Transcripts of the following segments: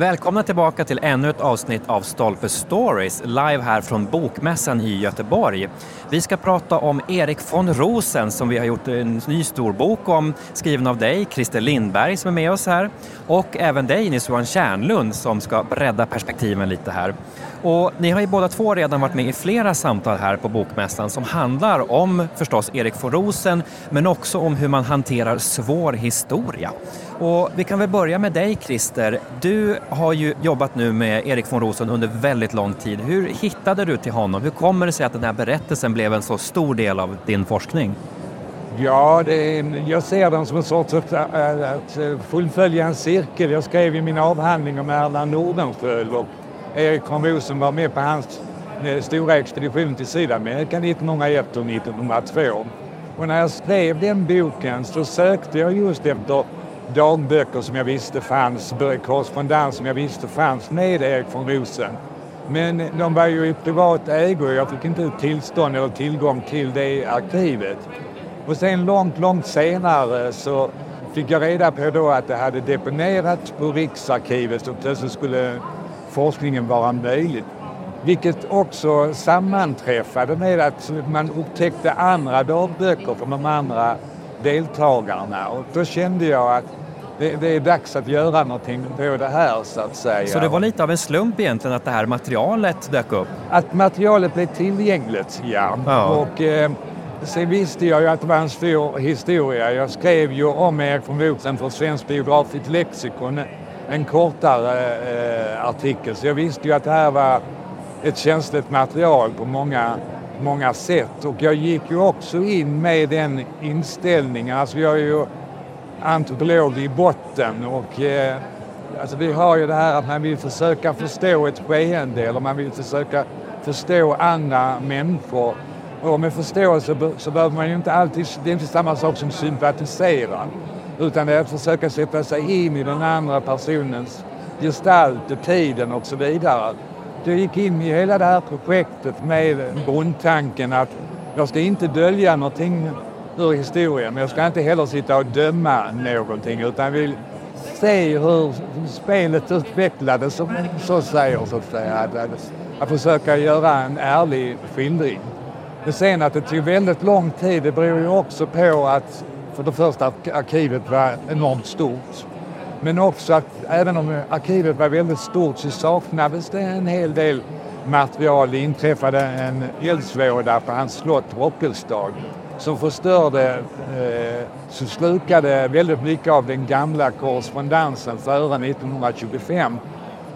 Välkomna tillbaka till ännu ett avsnitt av Stolpe Stories, live här från Bokmässan i Göteborg. Vi ska prata om Erik von Rosen som vi har gjort en ny stor bok om, skriven av dig, Christer Lindberg som är med oss här, och även dig, Nils-Johan Kärnlund, som ska bredda perspektiven lite här. Och ni har ju båda två redan varit med i flera samtal här på Bokmässan som handlar om förstås Erik von Rosen, men också om hur man hanterar svår historia. Och vi kan väl börja med dig Christer. Du har ju jobbat nu med Erik von Rosen under väldigt lång tid. Hur hittade du till honom? Hur kommer det sig att den här berättelsen blev en så stor del av din forskning? Ja, är, jag ser den som en sorts äh, äh, att, att fullfölja en cirkel. Jag skrev ju min avhandling om Erland Nordenskiöld och Erik von Rosen var med på hans eh, stora expedition till Sydamerika 1901 och 1902. Och när jag skrev den boken så sökte jag just efter dagböcker som jag visste fanns, korrespondens som jag visste fanns med Erik von Rosen. Men de var ju i privat ägo och jag fick inte ut tillstånd eller tillgång till det arkivet. Och sen långt, långt senare så fick jag reda på då att det hade deponerats på Riksarkivet och plötsligt skulle forskningen vara möjlig. Vilket också sammanträffade med att man upptäckte andra dagböcker från de andra deltagarna och då kände jag att det, det, är dags att göra någonting på det här så att säga. Så det var lite av en slump egentligen att det här materialet dök upp? Att materialet blev tillgängligt, ja. ja. Och, eh, sen visste jag ju att det var en stor historia. Jag skrev ju om Erik von Rosen för Svenskt biografiskt lexikon, en kortare eh, artikel. Så jag visste ju att det här var ett känsligt material på många, många sätt. Och jag gick ju också in med den inställningen. Alltså jag är ju antropolog i botten och eh, alltså vi har ju det här att man vill försöka förstå ett skeende eller man vill försöka förstå andra människor. Och med förståelse så behöver man ju inte alltid, det är inte samma sak som sympatisera. Utan det är att försöka sätta sig in i den andra personens gestalt och tiden och så vidare. Jag gick in i hela det här projektet med grundtanken att jag ska inte dölja någonting ur historien. Men jag ska inte heller sitta och döma någonting utan vill se hur spelet utvecklades, som så säger så att säga. Att, att, att försöka göra en ärlig skildring. Men sen att det tog väldigt lång tid, det beror ju också på att för det första arkivet var enormt stort. Men också att även om arkivet var väldigt stort så saknades det en hel del material. Det inträffade en eldsvåda på hans slott Rockelstad som förstörde, eh, som slukade väldigt mycket av den gamla korrespondensen före 1925.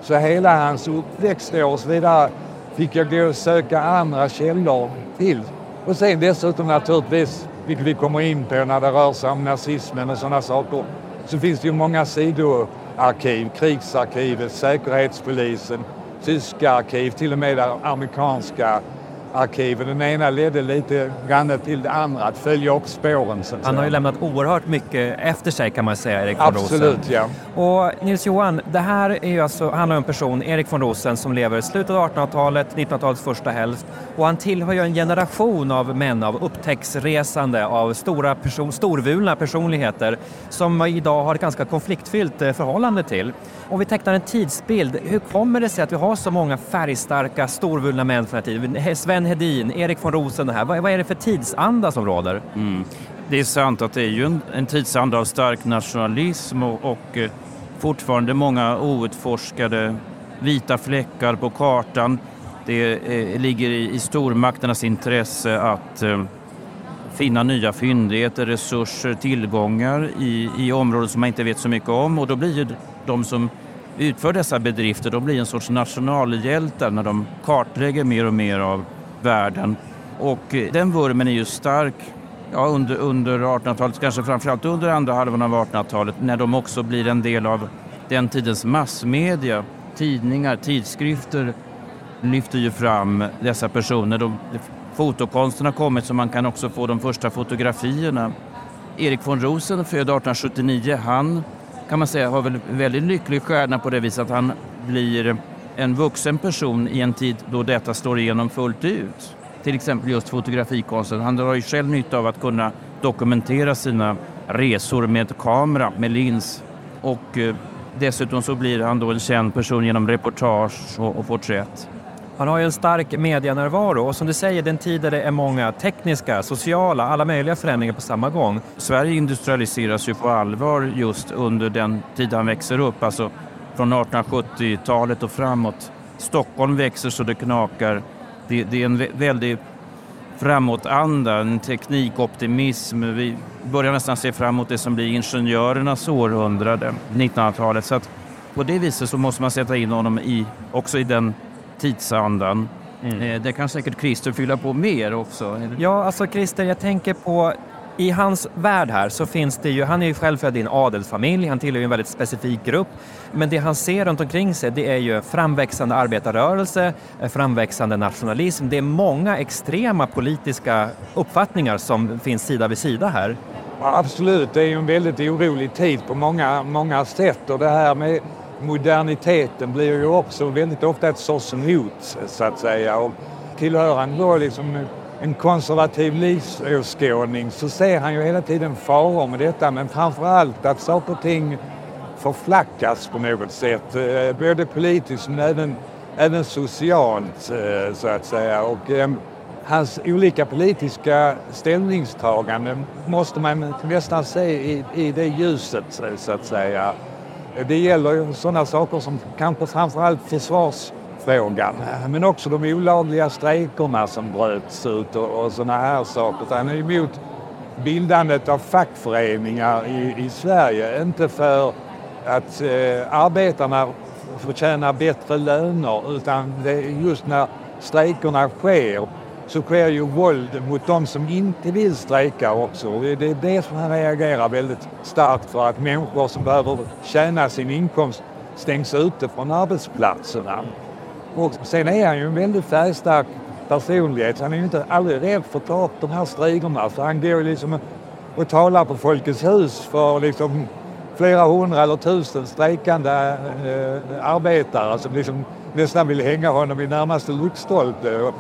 Så hela hans uppväxtår och så vidare fick jag gå och söka andra källor till. Och sen dessutom naturligtvis, vilket vi kommer in på när det rör sig om nazismen och sådana saker, så finns det ju många sidoarkiv, krigsarkivet, säkerhetspolisen, tyska arkiv, till och med amerikanska arkiven. Den ena ledde lite grann till det andra, att följa upp spåren. Han har ju lämnat oerhört mycket efter sig kan man säga, Erik von Rosen. Absolut, ja. Och Nils-Johan, det här är ju alltså, handlar om en person, Erik von Rosen, som lever i slutet av 1800-talet, 1900-talets första hälft. Och han tillhör ju en generation av män, av upptäcktsresande, av stora person, storvulna personligheter som idag har ett ganska konfliktfyllt eh, förhållande till. Om vi tecknar en tidsbild, hur kommer det sig att vi har så många färgstarka, storvulna män från den här tiden? Sven Hedin, Erik von Rosen, här. Vad, är det för tidsanda som råder? Mm. Det är sant att det är ju en, en tidsanda av stark nationalism och, och eh, fortfarande många outforskade vita fläckar på kartan. Det eh, ligger i, i stormakternas intresse att eh, finna nya fyndigheter, resurser, tillgångar i, i områden som man inte vet så mycket om och då blir ju de som utför dessa bedrifter de blir en sorts nationalhjältar när de kartlägger mer och mer av världen. Och eh, den vurmen är ju stark ja, under, under 1800-talet, kanske framförallt under andra halvan av 1800-talet när de också blir en del av den tidens massmedia. Tidningar, tidskrifter lyfter ju fram dessa personer. De, fotokonsten har kommit så man kan också få de första fotografierna. Erik von Rosen, född 1879, han kan man säga har väl en väldigt lycklig stjärna på det viset att han blir en vuxen person i en tid då detta slår igenom fullt ut. Till exempel just fotografikonsten. Han drar ju själv nytta av att kunna dokumentera sina resor med kamera, med lins. Och eh, dessutom så blir han då en känd person genom reportage och, och porträtt. Han har ju en stark medianärvaro och som du säger, den tid där det är många tekniska, sociala, alla möjliga förändringar på samma gång. Sverige industrialiseras ju på allvar just under den tid han växer upp, alltså från 1870-talet och framåt. Stockholm växer så det knakar. Det, det är en väldig framåtanda, en teknikoptimism. Vi börjar nästan se framåt det som blir ingenjörernas århundrade, 1900-talet. Så att på det viset så måste man sätta in honom i, också i den tidsandan. Mm. Eh, det kan säkert Christer fylla på mer också. Ja, alltså Christer, jag tänker på i hans värld här så finns det ju, han är ju själv född i en adelsfamilj, han tillhör ju en väldigt specifik grupp. Men det han ser runt omkring sig det är ju framväxande arbetarrörelse, eh, framväxande nationalism. Det är många extrema politiska uppfattningar som finns sida vid sida här. Absolut, det är ju en väldigt orolig tid på många, många sätt och det här med moderniteten blir ju också väldigt ofta ett sorts hot så att säga. Och tillhör han då liksom en konservativ livsåskådning så ser han ju hela tiden faror med detta men framför allt att saker och ting förflackas på något sätt. Eh, både politiskt men även, även socialt eh, så att säga. Och, eh, hans olika politiska ställningstaganden måste man nästan se i, i det ljuset så att säga. Det gäller sådana saker som kanske framförallt frågan. men också de olagliga strejkerna som bröts ut och, och sådana här saker. Han är emot bildandet av fackföreningar i, i Sverige, inte för att eh, arbetarna förtjänar bättre löner utan det är just när strejkerna sker så sker ju våld mot de som inte vill strejka också. Det är det som han reagerar väldigt starkt för att människor som behöver tjäna sin inkomst stängs ute från arbetsplatserna. Och sen är han ju en väldigt färgstark personlighet. Han är ju inte aldrig rädd för att ta upp de här striderna. Så han går ju liksom och talar på Folkets hus för liksom flera hundra eller tusen strejkande eh, arbetare som liksom nästan vill hänga honom i närmaste lyktstolpe.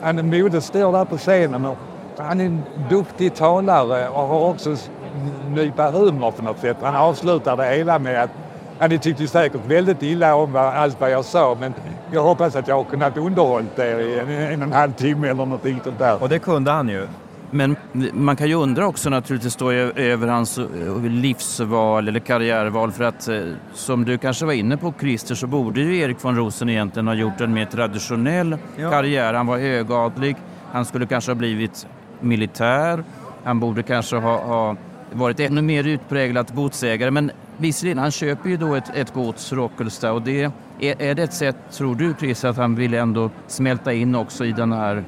Han är modig, står där på scenen och han är en duktig talare och har också en nypa humor på något sätt. Han avslutar det hela med att han tyckte säkert väldigt illa om allt vad jag sa men jag hoppas att jag har kunnat underhålla er i en, en och en halv timme eller något sånt där. Och det kunde han ju. Men man kan ju undra också naturligtvis då över hans livsval eller karriärval för att eh, som du kanske var inne på Christer så borde ju Erik von Rosen egentligen ha gjort en mer traditionell ja. karriär. Han var högadlig, han skulle kanske ha blivit militär, han borde kanske ha, ha varit ännu mer utpräglat godsägare men visserligen, han köper ju då ett, ett gods, Rockelsta och det, är, är det ett sätt, tror du Chris, att han vill ändå smälta in också i den här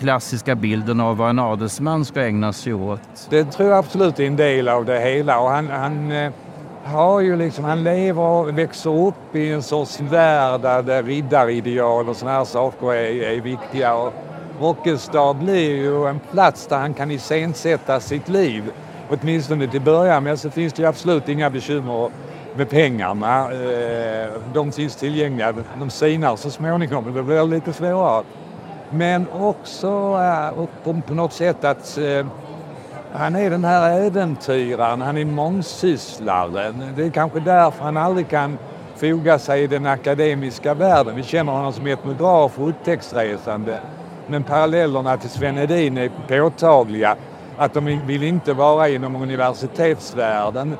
klassiska bilden av vad en adelsman ska ägna sig åt? Det tror jag absolut är en del av det hela. Och han, han eh, har ju liksom, han lever och växer upp i en sorts värld där riddarideal och sådana här saker är, är viktiga. Och Rockelstad blir ju en plats där han kan iscensätta sitt liv. Åtminstone till början, med så finns det ju absolut inga bekymmer med pengarna. Eh, de finns tillgängliga. De sinar så småningom, men det blir lite svårare. Men också eh, på något sätt att eh, han är den här äventyraren, han är mångsysslaren. Det är kanske därför han aldrig kan foga sig i den akademiska världen. Vi känner honom som etnograf och upptäcktsresande. Men parallellerna till Sven Hedin är påtagliga. Att de vill inte vara inom universitetsvärlden.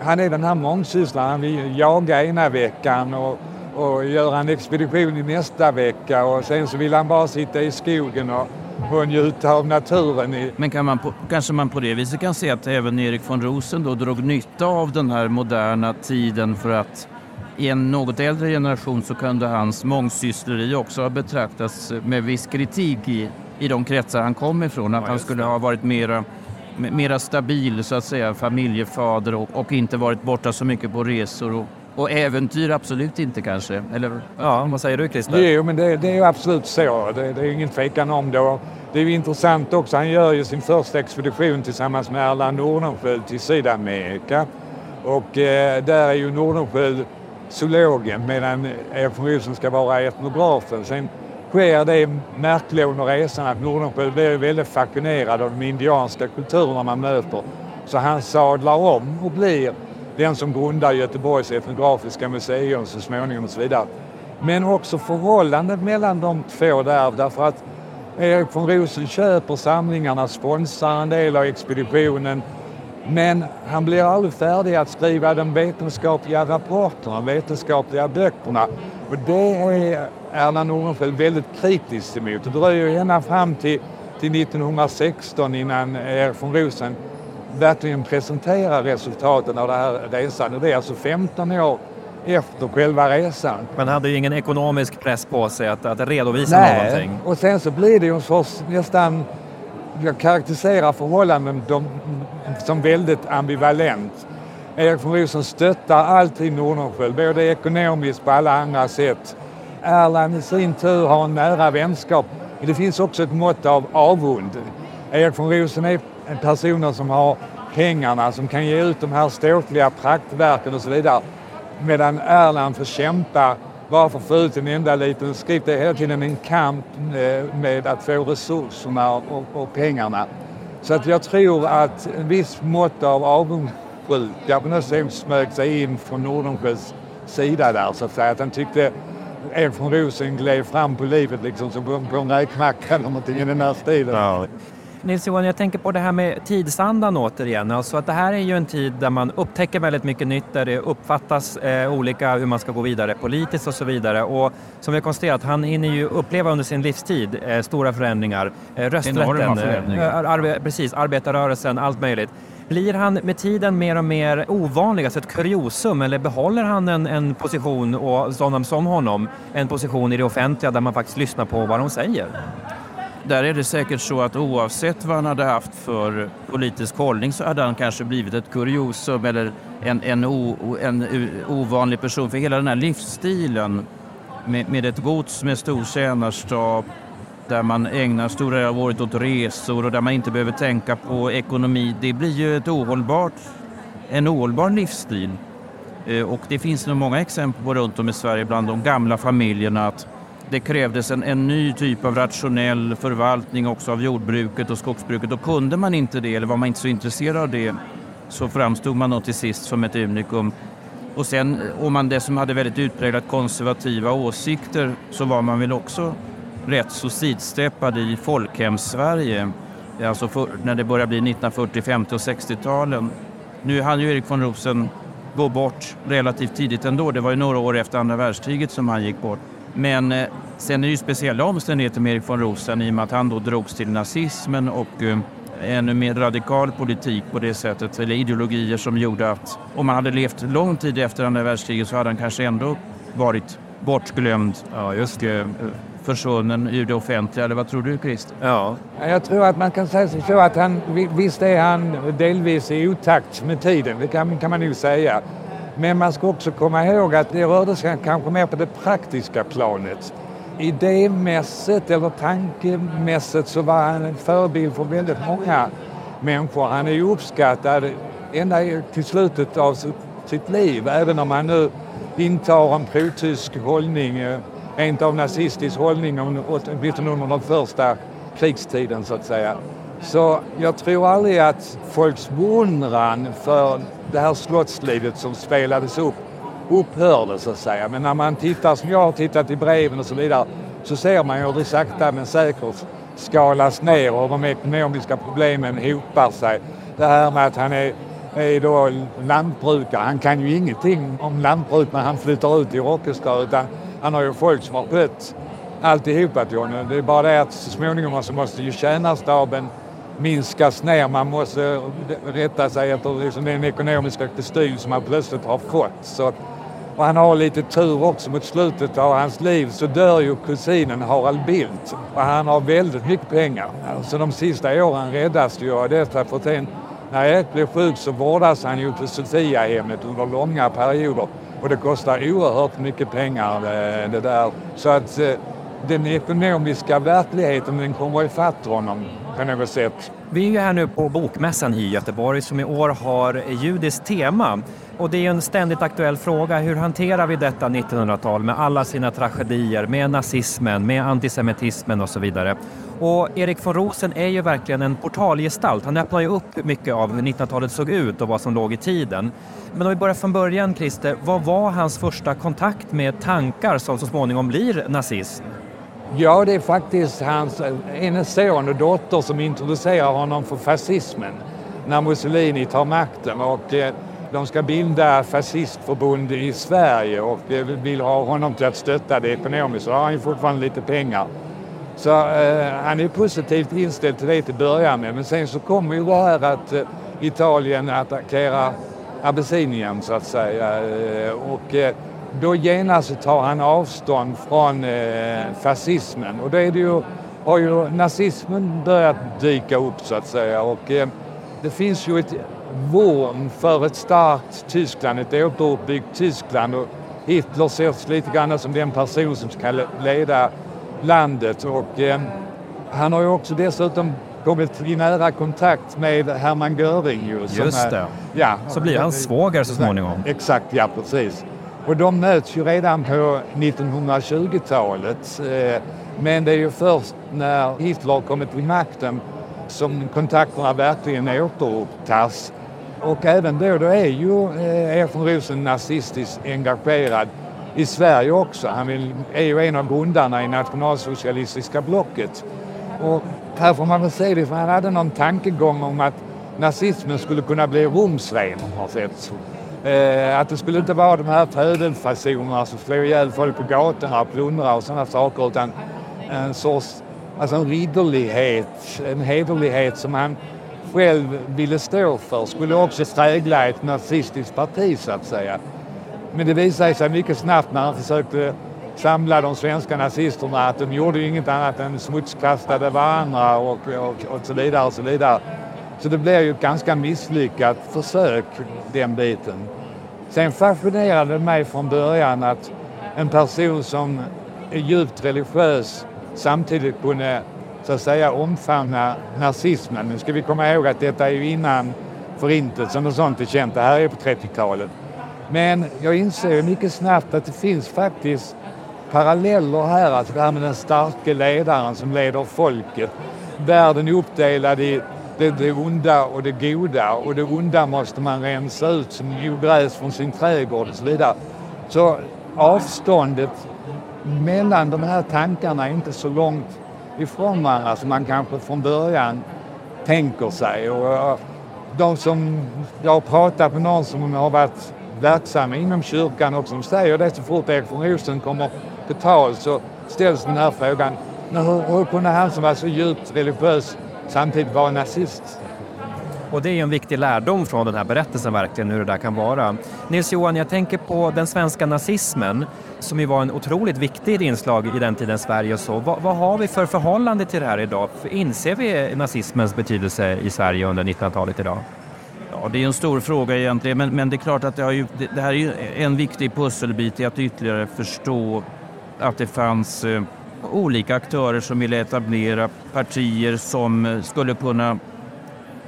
Han är den här mångsysslaren, han vill jaga ena veckan och och göra en expedition i nästa vecka och sen så vill han bara sitta i skogen och, och njuta av naturen. Men kan man på, kanske man på det viset kan se att även Erik von Rosen då drog nytta av den här moderna tiden för att i en något äldre generation så kunde hans mångsyssleri också ha betraktats med viss kritik i, i de kretsar han kom ifrån. Att han skulle ha varit mera, mera stabil så att säga familjefader och, och inte varit borta så mycket på resor och, och äventyr absolut inte kanske? Eller? Ja, vad säger du Christer? Jo, men det, det är absolut så. Det, det är ingen tvekan om det. det är ju intressant också, han gör ju sin första expedition tillsammans med Erland Nordenskiöld till Sydamerika. Och eh, där är ju Nordenskiöld zoologen medan Erik von Rosen ska vara etnografen. Sen sker det märkliga under resan att Nordenskiöld blir väldigt fascinerad av de indianska kulturerna man möter. Så han sadlar om och blir den som grundar Göteborgs etnografiska museum så småningom och så vidare. Men också förhållandet mellan de två där därför att Erik von Rosen köper samlingarna, sponsrar en del av expeditionen men han blir aldrig färdig att skriva de vetenskapliga rapporterna, de vetenskapliga böckerna. Och det är Erland Nordenskiöld väldigt kritisk emot. Det dröjer ända fram till, till 1916 innan Erik von Rosen verkligen presenterar resultaten av den här resan. Det är alltså 15 år efter själva resan. Man hade ju ingen ekonomisk press på sig att, att redovisa Nej. någonting. och sen så blir det ju en sorts nästan jag karaktäriserar förhållanden som väldigt ambivalent. Erik von Rosen stöttar alltid Nordenskiöld, både ekonomiskt på alla andra sätt. Erland i sin tur har en nära vänskap. Men det finns också ett mått av avund. Erik von Rosen är en person som har pengarna, som kan ge ut de här ståtliga praktverken och så vidare. Medan Erland får kämpa bara för att få ut en enda liten skrift. Det är hela tiden en kamp eh, med att få resurserna och, och pengarna. Så att jag tror att en viss mått av avundsjuka på något sätt smög sig in från Nordenskiölds sida där så att säga. Att han tyckte en från Rosen gled fram på livet liksom som på, på en räkmacka eller någonting i den här stilen. Ja. Nils-Johan, jag tänker på det här med tidsandan återigen. Alltså att det här är ju en tid där man upptäcker väldigt mycket nytt, där det uppfattas eh, olika hur man ska gå vidare politiskt och så vidare. Och som vi har konstaterat, han hinner ju uppleva under sin livstid eh, stora förändringar. Eh, rösträtten, förändringar. Eh, arbe precis, arbetarrörelsen, allt möjligt. Blir han med tiden mer och mer ovanlig, alltså ett kuriosum, eller behåller han en, en position, och sådana som honom, en position i det offentliga där man faktiskt lyssnar på vad de säger? Där är det säkert så att oavsett vad han hade haft för politisk hållning så hade han kanske blivit ett kuriosum eller en, en, o, en ovanlig person. För hela den här livsstilen med, med ett gods med stor tjänarstab där man ägnar stora delar av året åt resor och där man inte behöver tänka på ekonomi. Det blir ju ett ohållbart, en ohållbar livsstil. Eh, och det finns nog många exempel på runt om i Sverige bland de gamla familjerna att det krävdes en, en ny typ av rationell förvaltning också av jordbruket och skogsbruket. Och kunde man inte det, eller var man inte så intresserad av det, så framstod man nog till sist som ett unikum. Och sen om man dessutom hade väldigt utpräglat konservativa åsikter så var man väl också rätt så sidsteppad i folkhemssverige. Alltså för, när det började bli 1940-, 50 och 60-talen. Nu hann ju Erik von Rosen gå bort relativt tidigt ändå. Det var ju några år efter andra världskriget som han gick bort. Men eh, sen är det ju speciella omständigheter med Erik von Rosen i och med att han då drogs till nazismen och eh, ännu mer radikal politik på det sättet, eller ideologier som gjorde att om man hade levt lång tid efter andra världskriget så hade han kanske ändå varit bortglömd ja, just det. försvunnen ur det offentliga. Eller vad tror du Christer? Ja. Jag tror att man kan säga så att han, visst är han delvis i otakt med tiden, det kan, kan man nog säga. Men man ska också komma ihåg att det rörde sig kanske mer på det praktiska planet. Idémässigt eller tankemässigt så var han en förebild för väldigt många människor. Han är ju uppskattad ända till slutet av sitt liv, även om han nu intar en protysk hållning, eh, rent av nazistisk hållning, åtminstone under den första krigstiden så att säga. Så jag tror aldrig att folks beundran för det här slottslivet som spelades upp upphörde så att säga. Men när man tittar, som jag har tittat i breven och så vidare, så ser man ju hur det sakta men säkert skalas ner och de ekonomiska problemen hopar sig. Det här med att han är, är då lantbrukare, han kan ju ingenting om lantbruk när han flyttar ut i Rockestad utan han har ju folk som har skött alltihopa till honom. Det är bara det att så småningom så måste ju tjänarstaben minskas ner. Man måste rätta sig efter liksom den ekonomiska kostym som han plötsligt har fått. Så, och han har lite tur också mot slutet av hans liv så dör ju kusinen Harald Bildt och han har väldigt mycket pengar. Så de sista åren räddas ju av detta för sen när Erik blev sjuk så vårdas han ju på Sofiahemmet under långa perioder och det kostar oerhört mycket pengar det, det där. Så att eh, den ekonomiska verkligheten den kommer ifatt honom på något sätt. Vi är ju här nu på Bokmässan i Göteborg som i år har judiskt tema. Och det är en ständigt aktuell fråga. Hur hanterar vi detta 1900-tal med alla sina tragedier, med nazismen, med antisemitismen och så vidare? Och Erik von Rosen är ju verkligen en portalgestalt. Han öppnar ju upp mycket av hur 1900-talet såg ut och vad som låg i tiden. Men om vi börjar från början, Christer, vad var hans första kontakt med tankar som så småningom blir nazism? Ja, det är faktiskt hans eh, hennes son och dotter som introducerar honom för fascismen när Mussolini tar makten. Och, eh, de ska bilda fascistförbund i Sverige och eh, vill ha honom till att stötta det ekonomiskt. Så har han ju fortfarande lite pengar. Så eh, han är positivt inställd till det till början med. Men sen så kommer ju det här att eh, Italien attackerar Abessinien så att säga. Eh, och eh, då genast tar han avstånd från eh, fascismen. Och då är det ju, har ju nazismen börjat dyka upp så att säga. Och eh, det finns ju ett vurm för ett starkt Tyskland, ett återuppbyggt Tyskland. Och Hitler ses lite grann som den person som ska leda landet. Och, eh, han har ju också dessutom kommit i nära kontakt med Hermann Göring. Ju, Just det. ja, så blir han svåger så småningom. Exakt, ja precis. Och de möts ju redan på 1920-talet. Eh, men det är ju först när Hitler kommit till makten som kontakterna verkligen återupptas. Och även då, då är ju eh, Rosen nazistiskt engagerad i Sverige också. Han är ju en av grundarna i nationalsocialistiska blocket. Och här får man väl se det, för han hade någon tankegång om att nazismen skulle kunna bli rumsren har sett. Eh, att det skulle inte vara de här födelfasonerna som slår ihjäl folk på gatorna och plundrar och sådana saker utan en sorts, alltså en ridderlighet, en hederlighet som han själv ville stå för skulle också strägla ett nazistiskt parti så att säga. Men det visade sig mycket snabbt när han försökte samla de svenska nazisterna att de gjorde inget annat än smutskastade varandra och, och, och så vidare och så vidare. Så det blev ju ett ganska misslyckat försök, den biten. Sen fascinerade det mig från början att en person som är djupt religiös samtidigt kunde så att säga omfamna nazismen. Nu ska vi komma ihåg att detta är ju innan förintelsen och sånt är känt. Det här är på 30-talet. Men jag inser mycket snabbt att det finns faktiskt paralleller här. Alltså det här med den starke ledaren som leder folket. Världen är uppdelad i det, det onda och det goda och det onda måste man rensa ut som ogräs från sin trädgård och så vidare. Så avståndet mellan de här tankarna är inte så långt ifrån varandra som man kanske från början tänker sig. Och eh, de som, jag har pratat med någon som har varit verksam inom kyrkan och som säger det så fort Erik von Rosen kommer på tal så ställs den här frågan. Hur, hur kunde han som var så djupt religiös samtidigt vara nazist? Och det är en viktig lärdom från den här berättelsen verkligen hur det där kan vara. Nils Johan, jag tänker på den svenska nazismen som ju var en otroligt viktig inslag i den tiden Sverige och så. Vad, vad har vi för förhållande till det här idag? Inser vi nazismens betydelse i Sverige under 1900-talet idag? Ja, det är en stor fråga egentligen, men, men det är klart att det, ju, det, det, här är en viktig pusselbit i att ytterligare förstå att det fanns eh, olika aktörer som ville etablera partier som eh, skulle kunna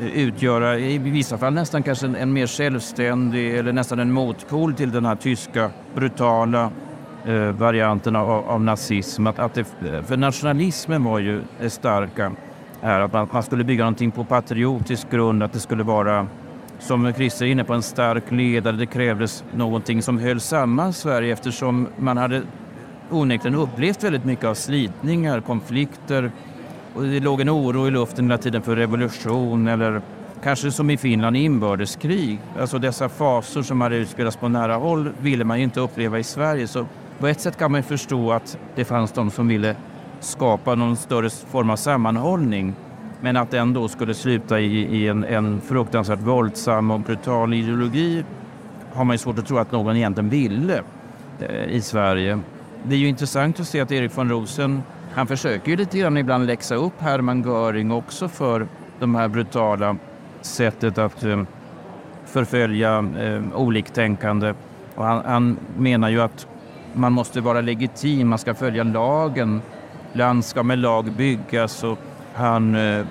eh, utgöra, i vissa fall nästan kanske en, en mer självständig eller nästan en motpol till den här tyska brutala eh, varianten av, av, nazism. Att, att det, eh, för nationalismen var ju det starka här, att man, man skulle bygga någonting på patriotisk grund, att det skulle vara som Christer är inne på, en stark ledare. Det krävdes någonting som höll samman Sverige eftersom man hade onekligen upplevt väldigt mycket av slitningar, konflikter och det låg en oro i luften hela tiden för revolution eller kanske som i Finland inbördeskrig. Alltså dessa fasor som hade utspelats på nära håll ville man ju inte uppleva i Sverige. Så på ett sätt kan man förstå att det fanns de som ville skapa någon större form av sammanhållning men att den då skulle sluta i, i en, en fruktansvärt våldsam och brutal ideologi har man ju svårt att tro att någon egentligen ville eh, i Sverige. Det är ju intressant att se att Erik von Rosen, han försöker ju lite grann ibland läxa upp Hermann Göring också för de här brutala sättet att eh, förfölja eh, oliktänkande. Och han, han menar ju att man måste vara legitim, man ska följa lagen land ska med lag byggas och han eh,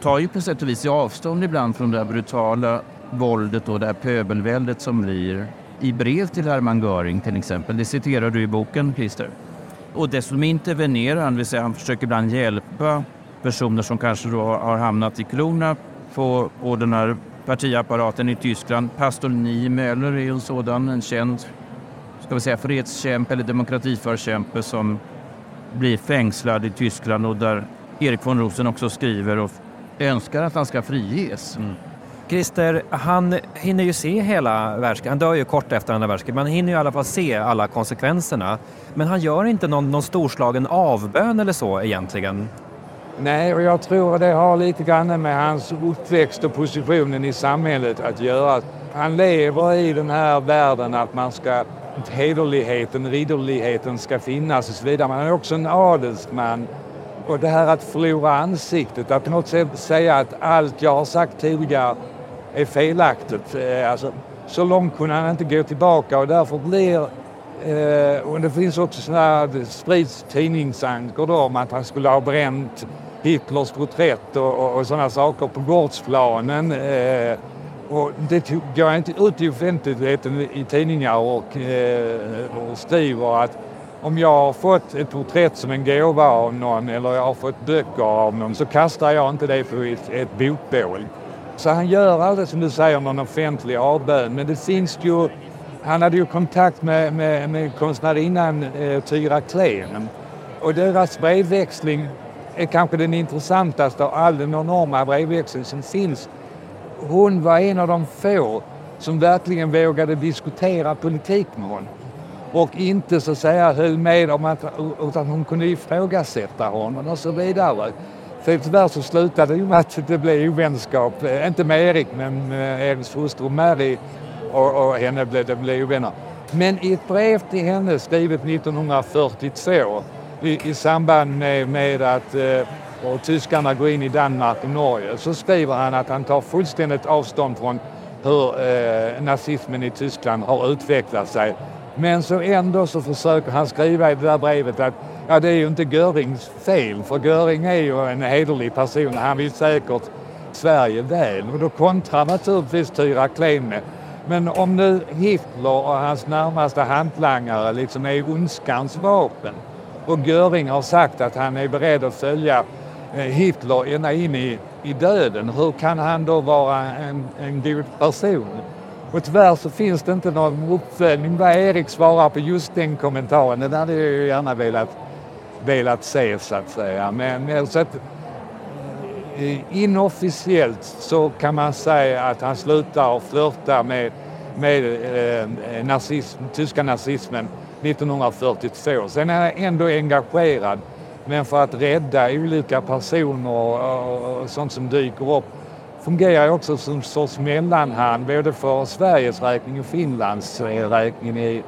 tar ju på sätt och vis avstånd ibland från det brutala våldet och det här pöbelväldet som blir i brev till Hermann Göring till exempel. Det citerar du i boken, Christer. Och dessutom intervenerar han, vill säga han försöker ibland hjälpa personer som kanske då har hamnat i klorna på, på den här partiapparaten i Tyskland. Pastor Niemöller är en sådan, en känd ska vi säga, fredskämpe eller demokratiförkämpe som blir fängslad i Tyskland och där Erik von Rosen också skriver och önskar att han ska friges. Mm. Christer, han hinner ju se hela världskriget. Han dör ju kort efter andra världskriget, men han hinner ju i alla fall se alla konsekvenserna. Men han gör inte någon, någon storslagen avbön eller så egentligen. Nej, och jag tror det har lite grann med hans uppväxt och positionen i samhället att göra. Han lever i den här världen att man ska hederligheten, ridderligheten ska finnas och så vidare. Man är också en adelsman. Och det här att förlora ansiktet, att på något sätt säga att allt jag har sagt tidigare är felaktigt. Eh, alltså, så långt kunde han inte gå tillbaka och därför blir eh, och det finns också sådana här sprids tidningsankor om att han skulle ha bränt Hitlers porträtt och, och, och sådana saker på gårdsplanen. Eh, och det går inte ut i offentligheten i tidningar och, eh, och skriver att om jag har fått ett porträtt som en gåva av någon eller jag har fått böcker av någon så kastar jag inte det på ett, ett bokbål. Så han gör aldrig som du säger någon offentlig avbön men det finns ju han hade ju kontakt med, med, med konstnärinnan eh, Tyra Klen och deras brevväxling är kanske den intressantaste av all den enorma brevväxling som finns. Hon var en av de få som verkligen vågade diskutera politik med honom och inte så att säga höll med om att, utan hon kunde ifrågasätta honom och så vidare. Tyvärr så slutade det med att det blev ovänskap, eh, inte med Erik men eh, med Eriks hustru Mary och, och henne blev det blev ovänner. Men i ett brev till henne skrivet 1942 i, i samband med, med att eh, och tyskarna går in i Danmark och Norge så skriver han att han tar fullständigt avstånd från hur eh, nazismen i Tyskland har utvecklat sig. Men så ändå så försöker han skriva i det där brevet att ja, det är ju inte Görings fel för Göring är ju en hederlig person. Han vill säkert Sverige väl och då kontrar naturligtvis Tyra Klen med men om nu Hitler och hans närmaste hantlangare liksom är ondskans vapen och Göring har sagt att han är beredd att följa eh, Hitler ända in i, i döden. Hur kan han då vara en, en god person? Och tyvärr så finns det inte någon uppföljning vad Erik svarar på just den kommentaren. Den hade jag ju gärna velat, velat se så att säga. Men så att, eh, inofficiellt så kan man säga att han slutar flörta med, med eh, nazism, tyska nazismen 1942. Sen är han ändå engagerad. Men för att rädda olika personer och, och sånt som dyker upp fungerar också som sorts mellanhand både för Sveriges räkning och Finlands räkning i,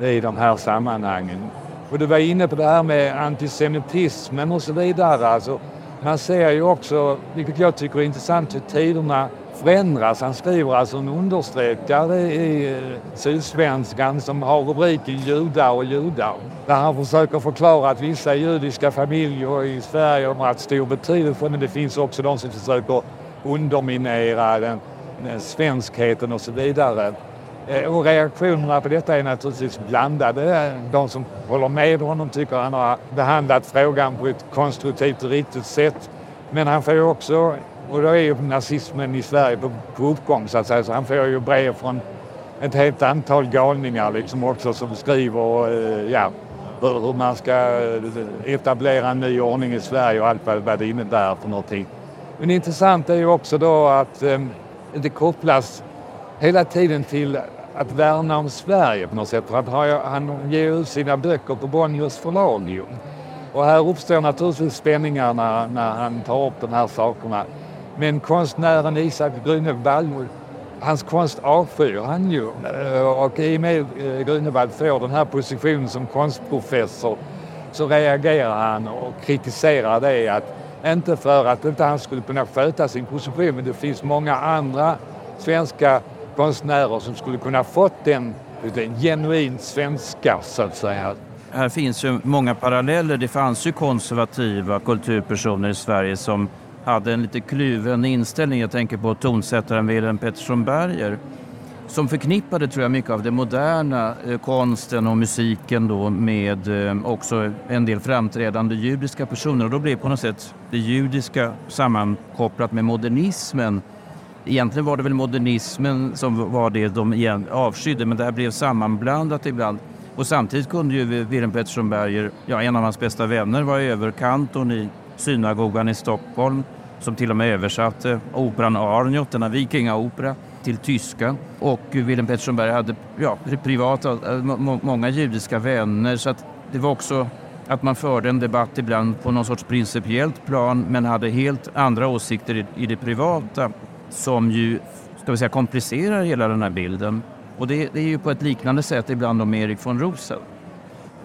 i de här sammanhangen. Och du var inne på det här med antisemitismen och så vidare. Alltså, man ser ju också, vilket jag tycker är intressant, hur tiderna förändras. Han skriver alltså en understrekare i eh, Sydsvenskan som har rubriken Judar och judar. Där han försöker förklara att vissa judiska familjer i Sverige har haft stor betydelse men det finns också de som försöker underminera den, den svenskheten och så vidare. Eh, och reaktionerna på detta är naturligtvis blandade. De som håller med honom tycker han har behandlat frågan på ett konstruktivt och riktigt sätt. Men han får ju också och då är ju nazismen i Sverige på, på uppgång så att säga. Så han får ju brev från ett helt antal galningar liksom också som skriver eh, ja, hur man ska eh, etablera en ny ordning i Sverige och allt vad, det innebär för någonting. Men intressant är ju också då att det kopplas hela tiden till att värna om Sverige på något sätt. För att han ger ut sina böcker på Bonniers förlag ju. Och här uppstår naturligtvis spänningar när, när han tar upp de här sakerna. Men konstnären Isak Grünewald, hans konst avskyr han ju. Eh, och i och med eh, att Grünewald får den här positionen som konstprofessor så reagerar han och kritiserar det. Att, inte för att inte han skulle kunna sköta sin position men det finns många andra svenska konstnärer som skulle kunna fått den, den genuint svenska så att säga. här finns ju många paralleller. Det fanns ju konservativa kulturpersoner i Sverige som hade en lite kluven inställning. Jag tänker på tonsättaren Wilhelm Pettersson Berger som förknippade tror jag mycket av den moderna eh, konsten och musiken då med eh, också en del framträdande judiska personer och då blev på något sätt det judiska sammankopplat med modernismen. Egentligen var det väl modernismen som var det de avskydde men det här blev sammanblandat ibland. Och samtidigt kunde ju Wilhelm Pettersson Berger, ja en av hans bästa vänner var överkantorn i synagogan i Stockholm som till och med översatte operan Arnjot, denna vikingaopera till tyska. Och Wilhelm Pettersson Berger hade ja, privata, eh, många judiska vänner så att det var också att man förde en debatt ibland på någon sorts principiellt plan men hade helt andra åsikter i, i det privata som ju ska vi säga, komplicerar hela den här bilden. Och det, det är ju på ett liknande sätt ibland om Erik von Rosen.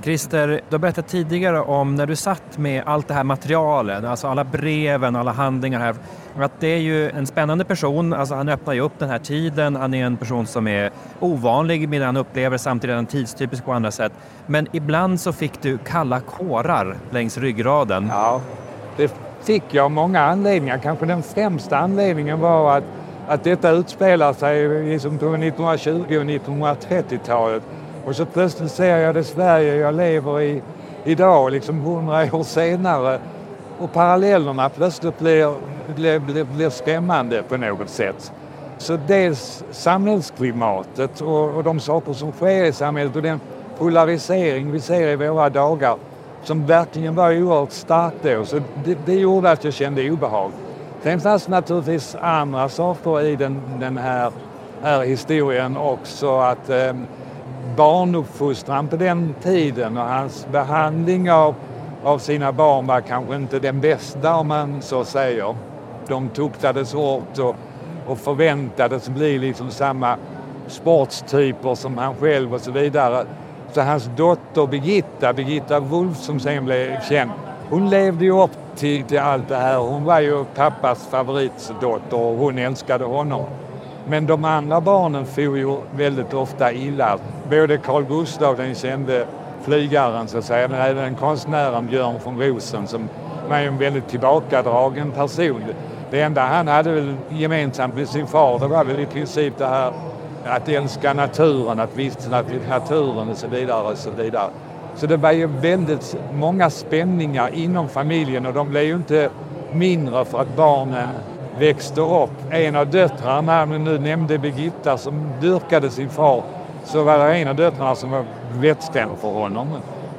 Christer, du har berättat tidigare om när du satt med allt det här materialet, alltså alla breven, alla handlingar här, att det är ju en spännande person, alltså han öppnar ju upp den här tiden, han är en person som är ovanlig med det han upplever, samtidigt han tidstypisk på andra sätt. Men ibland så fick du kalla kårar längs ryggraden. Ja, det fick jag av många anledningar. Kanske den främsta anledningen var att, att detta utspelar sig liksom på 1920 och 1930-talet och så plötsligt ser jag det Sverige jag lever i idag, liksom hundra år senare. Och parallellerna plötsligt blir, blir, blir, blir skrämmande på något sätt. Så dels samhällsklimatet och, och de saker som sker i samhället och den polarisering vi ser i våra dagar som verkligen var oerhört stark då. Så det, det gjorde att jag kände obehag. Sen fanns naturligtvis andra saker i den, den här, här historien också. att eh, barnuppfostran på den tiden och hans behandling av, av sina barn var kanske inte den bästa om man så säger. De tuktades hårt och, och förväntades bli liksom samma sportstyper som han själv och så vidare efter hans dotter Birgitta, Birgitta Wolf som sen blev känd, hon levde ju upp till, till allt det här. Hon var ju pappas favoritdotter och hon älskade honom. Men de andra barnen for ju väldigt ofta illa. Både Carl Gustaf, den kände flygaren så att säga, men även konstnären Björn von Rosen som var en väldigt tillbakadragen person. Det enda han hade väl gemensamt med sin far det var väl i princip det här att älska naturen, att vistas i naturen och så vidare. Och så vidare. Så det var ju väldigt många spänningar inom familjen och de blev ju inte mindre för att barnen växte upp. En av döttrarna, nu nämnde Birgitta, som dyrkade sin far, så var det en av döttrarna som var vettstämd för honom.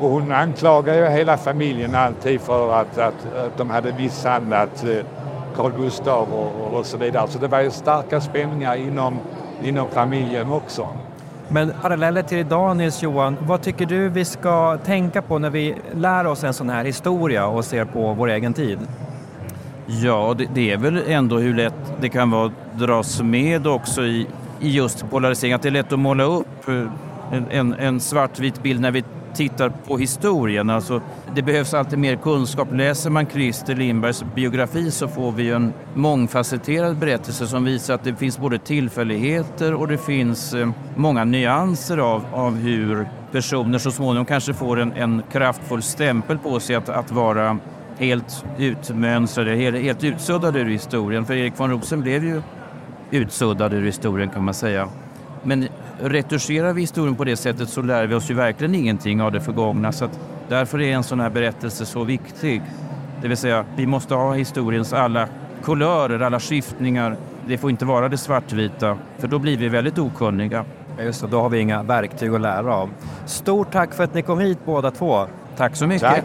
Och hon anklagade ju hela familjen alltid för att, att, att de hade misshandlat eh, Carl Gustav och, och så vidare. Så det var ju starka spänningar inom, inom familjen också. Men paralleller till idag Nils Johan, vad tycker du vi ska tänka på när vi lär oss en sån här historia och ser på vår egen tid? Ja, det, det, är väl ändå hur lätt det kan vara att dras med också i, i just polarisering. Att det är lätt att måla upp en, en, en svartvit bild när vi tittar på historien. Alltså, det behövs alltid mer kunskap. Läser man Christer Lindbergs biografi så får vi en mångfacetterad berättelse som visar att det finns både tillfälligheter och det finns eh, många nyanser av, av hur personer så småningom kanske får en, en kraftfull stämpel på sig att, att vara helt utmönstrade, helt utsuddade ur historien. För Erik von Rosen blev ju utsuddad ur historien kan man säga. Men retuscherar vi historien på det sättet så lär vi oss ju verkligen ingenting av det förgångna. Så därför är en sån här berättelse så viktig. Det vill säga, vi måste ha historiens alla kulörer, alla skiftningar. Det får inte vara det svartvita, för då blir vi väldigt okunniga. Just det, då har vi inga verktyg att lära av. Stort tack för att ni kom hit båda två. Tack så mycket. Tack.